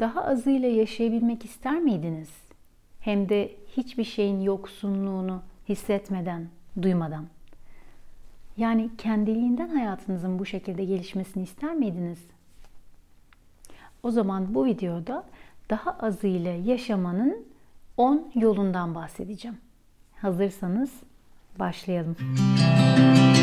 Daha azıyla yaşayabilmek ister miydiniz? Hem de hiçbir şeyin yoksunluğunu hissetmeden, duymadan. Yani kendiliğinden hayatınızın bu şekilde gelişmesini ister miydiniz? O zaman bu videoda daha azıyla yaşamanın 10 yolundan bahsedeceğim. Hazırsanız başlayalım. Müzik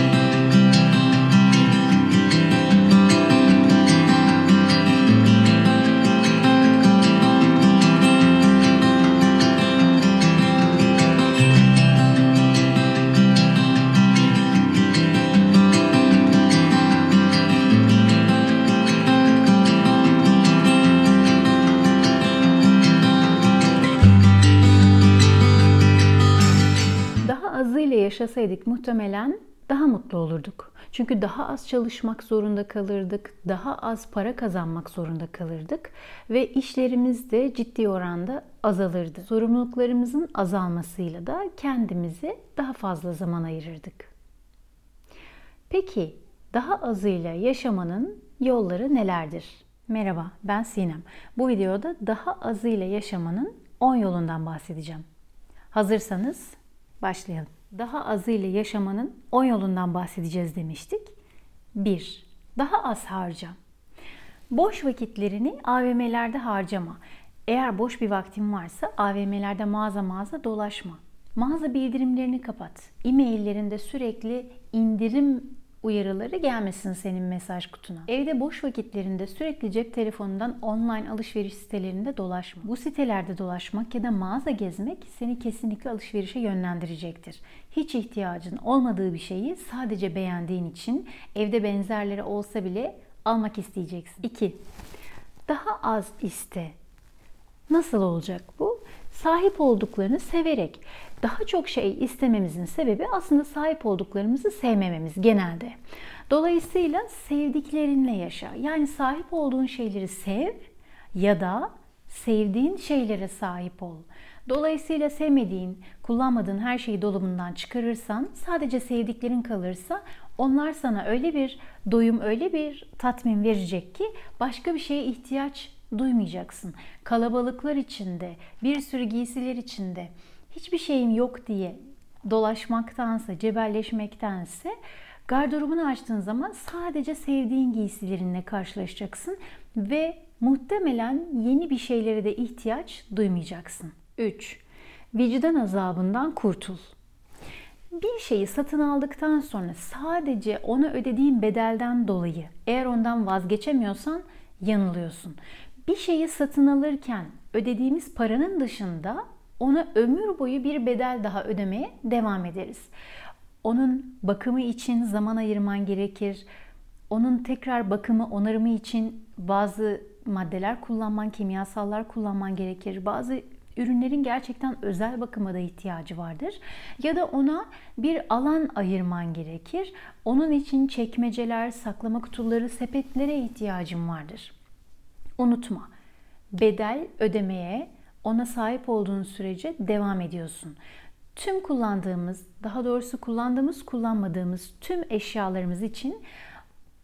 yaşasaydık muhtemelen daha mutlu olurduk. Çünkü daha az çalışmak zorunda kalırdık, daha az para kazanmak zorunda kalırdık ve işlerimiz de ciddi oranda azalırdı. Sorumluluklarımızın azalmasıyla da kendimize daha fazla zaman ayırırdık. Peki daha azıyla yaşamanın yolları nelerdir? Merhaba, ben Sinem. Bu videoda daha azıyla yaşamanın 10 yolundan bahsedeceğim. Hazırsanız başlayalım daha azıyla yaşamanın 10 yolundan bahsedeceğiz demiştik. 1. Daha az harca. Boş vakitlerini AVM'lerde harcama. Eğer boş bir vaktin varsa AVM'lerde mağaza mağaza dolaşma. Mağaza bildirimlerini kapat. E-maillerinde sürekli indirim uyarıları gelmesin senin mesaj kutuna. Evde boş vakitlerinde sürekli cep telefonundan online alışveriş sitelerinde dolaşma. Bu sitelerde dolaşmak ya da mağaza gezmek seni kesinlikle alışverişe yönlendirecektir. Hiç ihtiyacın olmadığı bir şeyi sadece beğendiğin için evde benzerleri olsa bile almak isteyeceksin. 2. Daha az iste. Nasıl olacak bu? Sahip olduklarını severek daha çok şey istememizin sebebi aslında sahip olduklarımızı sevmememiz genelde. Dolayısıyla sevdiklerinle yaşa. Yani sahip olduğun şeyleri sev ya da sevdiğin şeylere sahip ol. Dolayısıyla sevmediğin, kullanmadığın her şeyi dolabından çıkarırsan, sadece sevdiklerin kalırsa onlar sana öyle bir doyum, öyle bir tatmin verecek ki başka bir şeye ihtiyaç duymayacaksın. Kalabalıklar içinde, bir sürü giysiler içinde hiçbir şeyim yok diye dolaşmaktansa, cebelleşmektense gardırobunu açtığın zaman sadece sevdiğin giysilerinle karşılaşacaksın ve muhtemelen yeni bir şeylere de ihtiyaç duymayacaksın. 3. Vicdan azabından kurtul. Bir şeyi satın aldıktan sonra sadece ona ödediğin bedelden dolayı eğer ondan vazgeçemiyorsan yanılıyorsun. Bir şeyi satın alırken ödediğimiz paranın dışında ona ömür boyu bir bedel daha ödemeye devam ederiz. Onun bakımı için zaman ayırman gerekir. Onun tekrar bakımı, onarımı için bazı maddeler kullanman, kimyasallar kullanman gerekir. Bazı ürünlerin gerçekten özel bakıma da ihtiyacı vardır. Ya da ona bir alan ayırman gerekir. Onun için çekmeceler, saklama kutuları, sepetlere ihtiyacın vardır. Unutma, bedel ödemeye ona sahip olduğun sürece devam ediyorsun. Tüm kullandığımız, daha doğrusu kullandığımız, kullanmadığımız tüm eşyalarımız için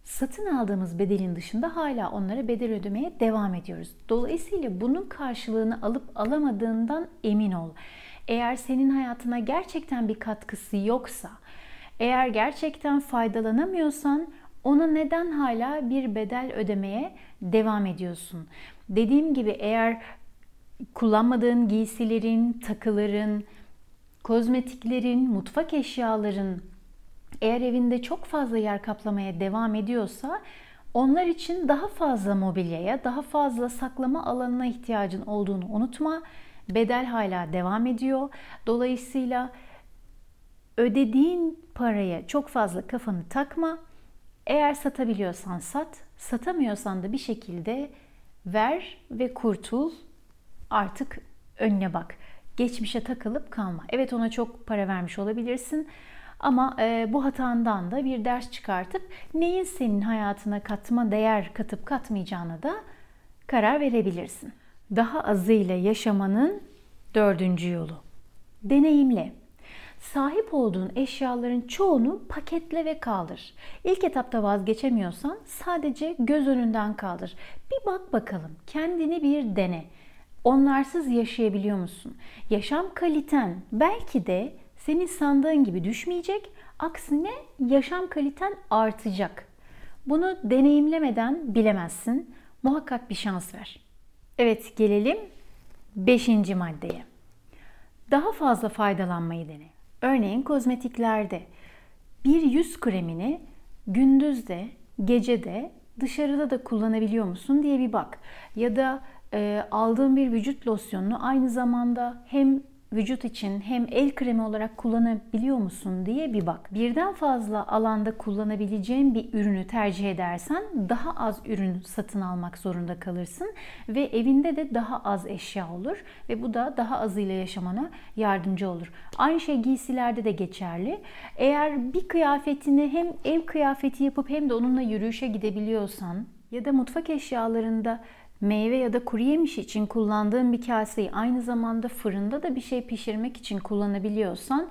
satın aldığımız bedelin dışında hala onlara bedel ödemeye devam ediyoruz. Dolayısıyla bunun karşılığını alıp alamadığından emin ol. Eğer senin hayatına gerçekten bir katkısı yoksa, eğer gerçekten faydalanamıyorsan ona neden hala bir bedel ödemeye devam ediyorsun? Dediğim gibi eğer kullanmadığın giysilerin, takıların, kozmetiklerin, mutfak eşyaların eğer evinde çok fazla yer kaplamaya devam ediyorsa onlar için daha fazla mobilyaya, daha fazla saklama alanına ihtiyacın olduğunu unutma. Bedel hala devam ediyor. Dolayısıyla ödediğin paraya çok fazla kafanı takma. Eğer satabiliyorsan sat, satamıyorsan da bir şekilde ver ve kurtul artık önüne bak. Geçmişe takılıp kalma. Evet ona çok para vermiş olabilirsin. Ama e, bu hatandan da bir ders çıkartıp neyin senin hayatına katma değer katıp katmayacağına da karar verebilirsin. Daha azıyla yaşamanın dördüncü yolu. Deneyimle. Sahip olduğun eşyaların çoğunu paketle ve kaldır. İlk etapta vazgeçemiyorsan sadece göz önünden kaldır. Bir bak bakalım, kendini bir dene. Onlarsız yaşayabiliyor musun? Yaşam kaliten belki de senin sandığın gibi düşmeyecek, aksine yaşam kaliten artacak. Bunu deneyimlemeden bilemezsin. Muhakkak bir şans ver. Evet, gelelim 5. maddeye. Daha fazla faydalanmayı dene. Örneğin kozmetiklerde bir yüz kremini gündüzde, gecede, dışarıda da kullanabiliyor musun diye bir bak. Ya da e, aldığın bir vücut losyonunu aynı zamanda hem vücut için hem el kremi olarak kullanabiliyor musun diye bir bak. Birden fazla alanda kullanabileceğin bir ürünü tercih edersen daha az ürün satın almak zorunda kalırsın ve evinde de daha az eşya olur ve bu da daha azıyla yaşamana yardımcı olur. Aynı şey giysilerde de geçerli. Eğer bir kıyafetini hem ev kıyafeti yapıp hem de onunla yürüyüşe gidebiliyorsan ya da mutfak eşyalarında meyve ya da kuru yemiş için kullandığın bir kaseyi aynı zamanda fırında da bir şey pişirmek için kullanabiliyorsan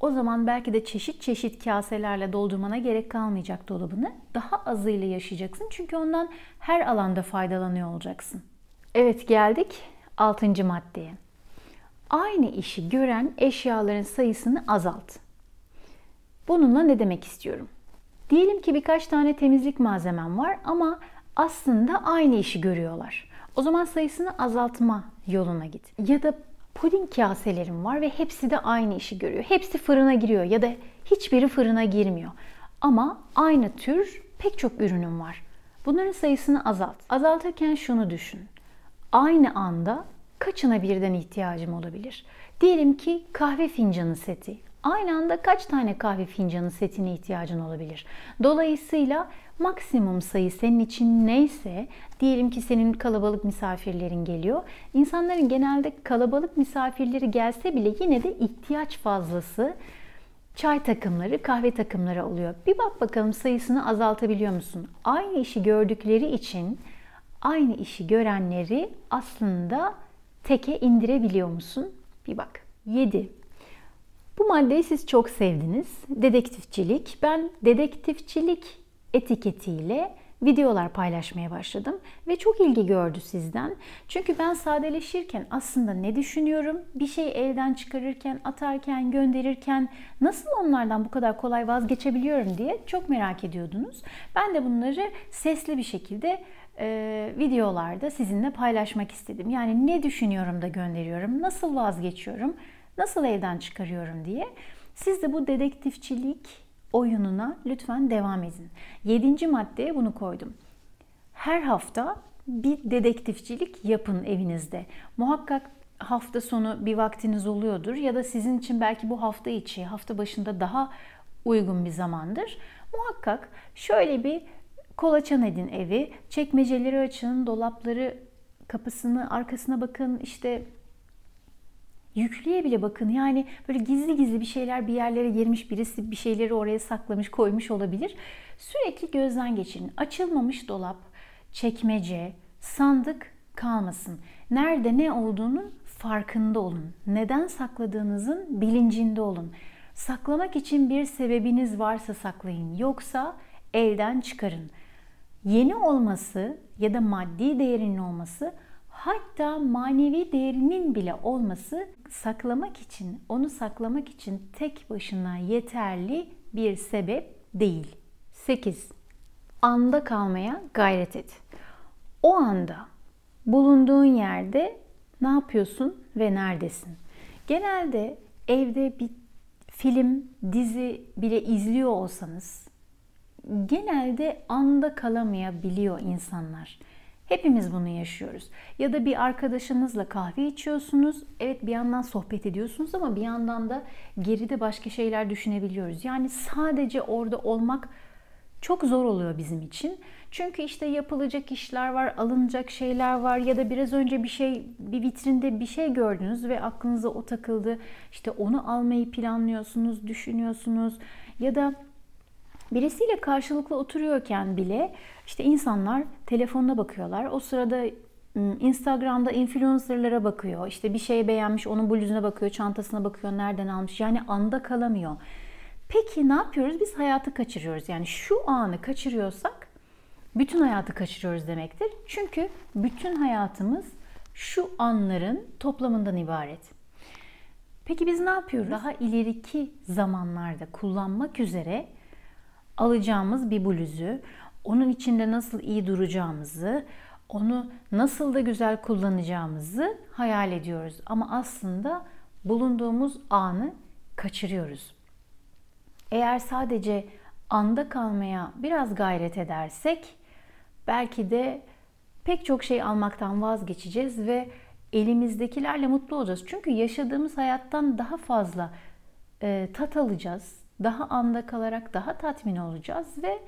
o zaman belki de çeşit çeşit kaselerle doldurmana gerek kalmayacak dolabını. Daha azıyla yaşayacaksın çünkü ondan her alanda faydalanıyor olacaksın. Evet geldik 6. maddeye. Aynı işi gören eşyaların sayısını azalt. Bununla ne demek istiyorum? Diyelim ki birkaç tane temizlik malzemem var ama aslında aynı işi görüyorlar. O zaman sayısını azaltma yoluna git. Ya da puding kaselerim var ve hepsi de aynı işi görüyor. Hepsi fırına giriyor ya da hiçbiri fırına girmiyor. Ama aynı tür pek çok ürünüm var. Bunların sayısını azalt. Azaltırken şunu düşün. Aynı anda kaçına birden ihtiyacım olabilir? Diyelim ki kahve fincanı seti. Aynı anda kaç tane kahve fincanı setine ihtiyacın olabilir? Dolayısıyla maksimum sayı senin için neyse, diyelim ki senin kalabalık misafirlerin geliyor. İnsanların genelde kalabalık misafirleri gelse bile yine de ihtiyaç fazlası çay takımları, kahve takımları oluyor. Bir bak bakalım sayısını azaltabiliyor musun? Aynı işi gördükleri için aynı işi görenleri aslında teke indirebiliyor musun? Bir bak. 7. Bu maddeyi siz çok sevdiniz. Dedektifçilik. Ben dedektifçilik etiketiyle videolar paylaşmaya başladım ve çok ilgi gördü sizden. Çünkü ben sadeleşirken aslında ne düşünüyorum? Bir şey elden çıkarırken, atarken, gönderirken nasıl onlardan bu kadar kolay vazgeçebiliyorum diye çok merak ediyordunuz. Ben de bunları sesli bir şekilde e, videolarda sizinle paylaşmak istedim. Yani ne düşünüyorum da gönderiyorum, nasıl vazgeçiyorum, nasıl evden çıkarıyorum diye. Siz de bu dedektifçilik oyununa lütfen devam edin. Yedinci maddeye bunu koydum. Her hafta bir dedektifçilik yapın evinizde. Muhakkak hafta sonu bir vaktiniz oluyordur ya da sizin için belki bu hafta içi, hafta başında daha uygun bir zamandır. Muhakkak şöyle bir kolaçan edin evi, çekmeceleri açın, dolapları kapısını arkasına bakın, işte Yüklüğe bile bakın yani böyle gizli gizli bir şeyler bir yerlere girmiş birisi bir şeyleri oraya saklamış koymuş olabilir. Sürekli gözden geçirin. Açılmamış dolap, çekmece, sandık kalmasın. Nerede ne olduğunun farkında olun. Neden sakladığınızın bilincinde olun. Saklamak için bir sebebiniz varsa saklayın. Yoksa elden çıkarın. Yeni olması ya da maddi değerinin olması hatta manevi değerinin bile olması saklamak için, onu saklamak için tek başına yeterli bir sebep değil. 8. Anda kalmaya gayret et. O anda bulunduğun yerde ne yapıyorsun ve neredesin? Genelde evde bir film, dizi bile izliyor olsanız genelde anda kalamayabiliyor insanlar. Hepimiz bunu yaşıyoruz. Ya da bir arkadaşınızla kahve içiyorsunuz. Evet bir yandan sohbet ediyorsunuz ama bir yandan da geride başka şeyler düşünebiliyoruz. Yani sadece orada olmak çok zor oluyor bizim için. Çünkü işte yapılacak işler var, alınacak şeyler var ya da biraz önce bir şey bir vitrinde bir şey gördünüz ve aklınıza o takıldı. İşte onu almayı planlıyorsunuz, düşünüyorsunuz ya da birisiyle karşılıklı oturuyorken bile işte insanlar telefonuna bakıyorlar. O sırada Instagram'da influencerlara bakıyor. İşte bir şey beğenmiş, onun bluzuna bakıyor, çantasına bakıyor, nereden almış. Yani anda kalamıyor. Peki ne yapıyoruz? Biz hayatı kaçırıyoruz. Yani şu anı kaçırıyorsak bütün hayatı kaçırıyoruz demektir. Çünkü bütün hayatımız şu anların toplamından ibaret. Peki biz ne yapıyoruz? Daha ileriki zamanlarda kullanmak üzere alacağımız bir bluzu, onun içinde nasıl iyi duracağımızı, onu nasıl da güzel kullanacağımızı hayal ediyoruz. Ama aslında bulunduğumuz anı kaçırıyoruz. Eğer sadece anda kalmaya biraz gayret edersek belki de pek çok şey almaktan vazgeçeceğiz ve elimizdekilerle mutlu olacağız. Çünkü yaşadığımız hayattan daha fazla e, tat alacağız. Daha anda kalarak daha tatmin olacağız ve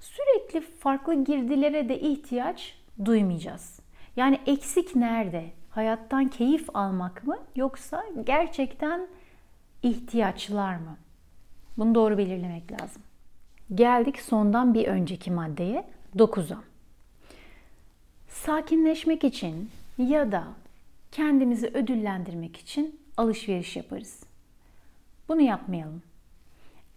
sürekli farklı girdilere de ihtiyaç duymayacağız. Yani eksik nerede? Hayattan keyif almak mı yoksa gerçekten ihtiyaçlar mı? Bunu doğru belirlemek lazım. Geldik sondan bir önceki maddeye 9'a. Sakinleşmek için ya da kendimizi ödüllendirmek için alışveriş yaparız. Bunu yapmayalım.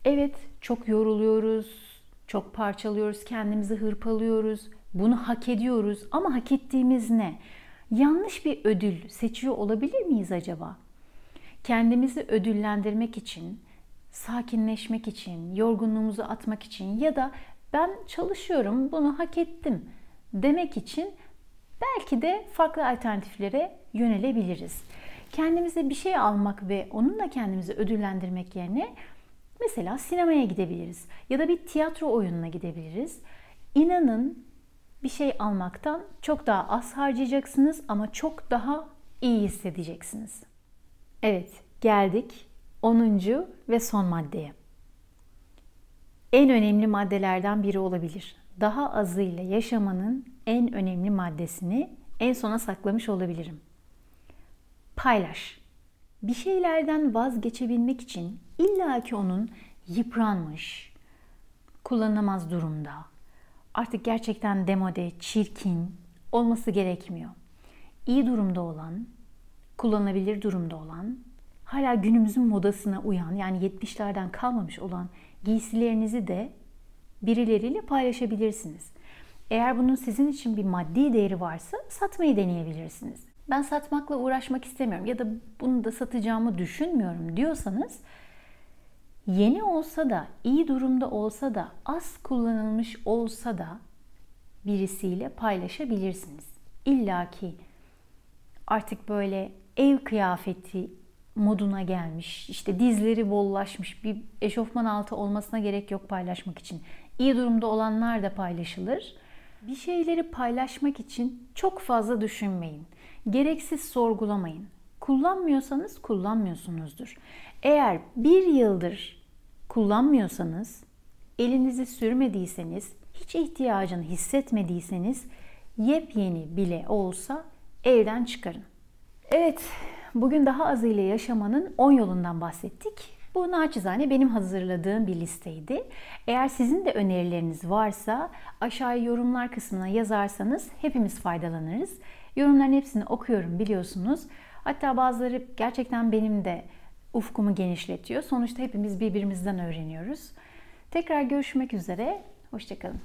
Evet, çok yoruluyoruz, çok parçalıyoruz, kendimizi hırpalıyoruz. Bunu hak ediyoruz ama hak ettiğimiz ne? Yanlış bir ödül seçiyor olabilir miyiz acaba? Kendimizi ödüllendirmek için, sakinleşmek için, yorgunluğumuzu atmak için ya da ben çalışıyorum, bunu hak ettim demek için belki de farklı alternatiflere yönelebiliriz. Kendimize bir şey almak ve onunla kendimizi ödüllendirmek yerine mesela sinemaya gidebiliriz ya da bir tiyatro oyununa gidebiliriz. İnanın bir şey almaktan çok daha az harcayacaksınız ama çok daha iyi hissedeceksiniz. Evet, geldik 10. ve son maddeye. En önemli maddelerden biri olabilir. Daha azıyla yaşamanın en önemli maddesini en sona saklamış olabilirim. Paylaş. Bir şeylerden vazgeçebilmek için illaki onun yıpranmış, kullanılamaz durumda, artık gerçekten demode, çirkin olması gerekmiyor. İyi durumda olan, kullanılabilir durumda olan, hala günümüzün modasına uyan yani 70'lerden kalmamış olan giysilerinizi de birileriyle paylaşabilirsiniz. Eğer bunun sizin için bir maddi değeri varsa satmayı deneyebilirsiniz. Ben satmakla uğraşmak istemiyorum ya da bunu da satacağımı düşünmüyorum diyorsanız yeni olsa da, iyi durumda olsa da, az kullanılmış olsa da birisiyle paylaşabilirsiniz. İlla ki artık böyle ev kıyafeti moduna gelmiş, işte dizleri bollaşmış bir eşofman altı olmasına gerek yok paylaşmak için. İyi durumda olanlar da paylaşılır. Bir şeyleri paylaşmak için çok fazla düşünmeyin. Gereksiz sorgulamayın. Kullanmıyorsanız kullanmıyorsunuzdur. Eğer bir yıldır kullanmıyorsanız, elinizi sürmediyseniz, hiç ihtiyacını hissetmediyseniz yepyeni bile olsa evden çıkarın. Evet, bugün daha azıyla yaşamanın 10 yolundan bahsettik. Bu naçizane benim hazırladığım bir listeydi. Eğer sizin de önerileriniz varsa aşağıya yorumlar kısmına yazarsanız hepimiz faydalanırız. Yorumların hepsini okuyorum biliyorsunuz. Hatta bazıları gerçekten benim de ufkumu genişletiyor. Sonuçta hepimiz birbirimizden öğreniyoruz. Tekrar görüşmek üzere. Hoşçakalın.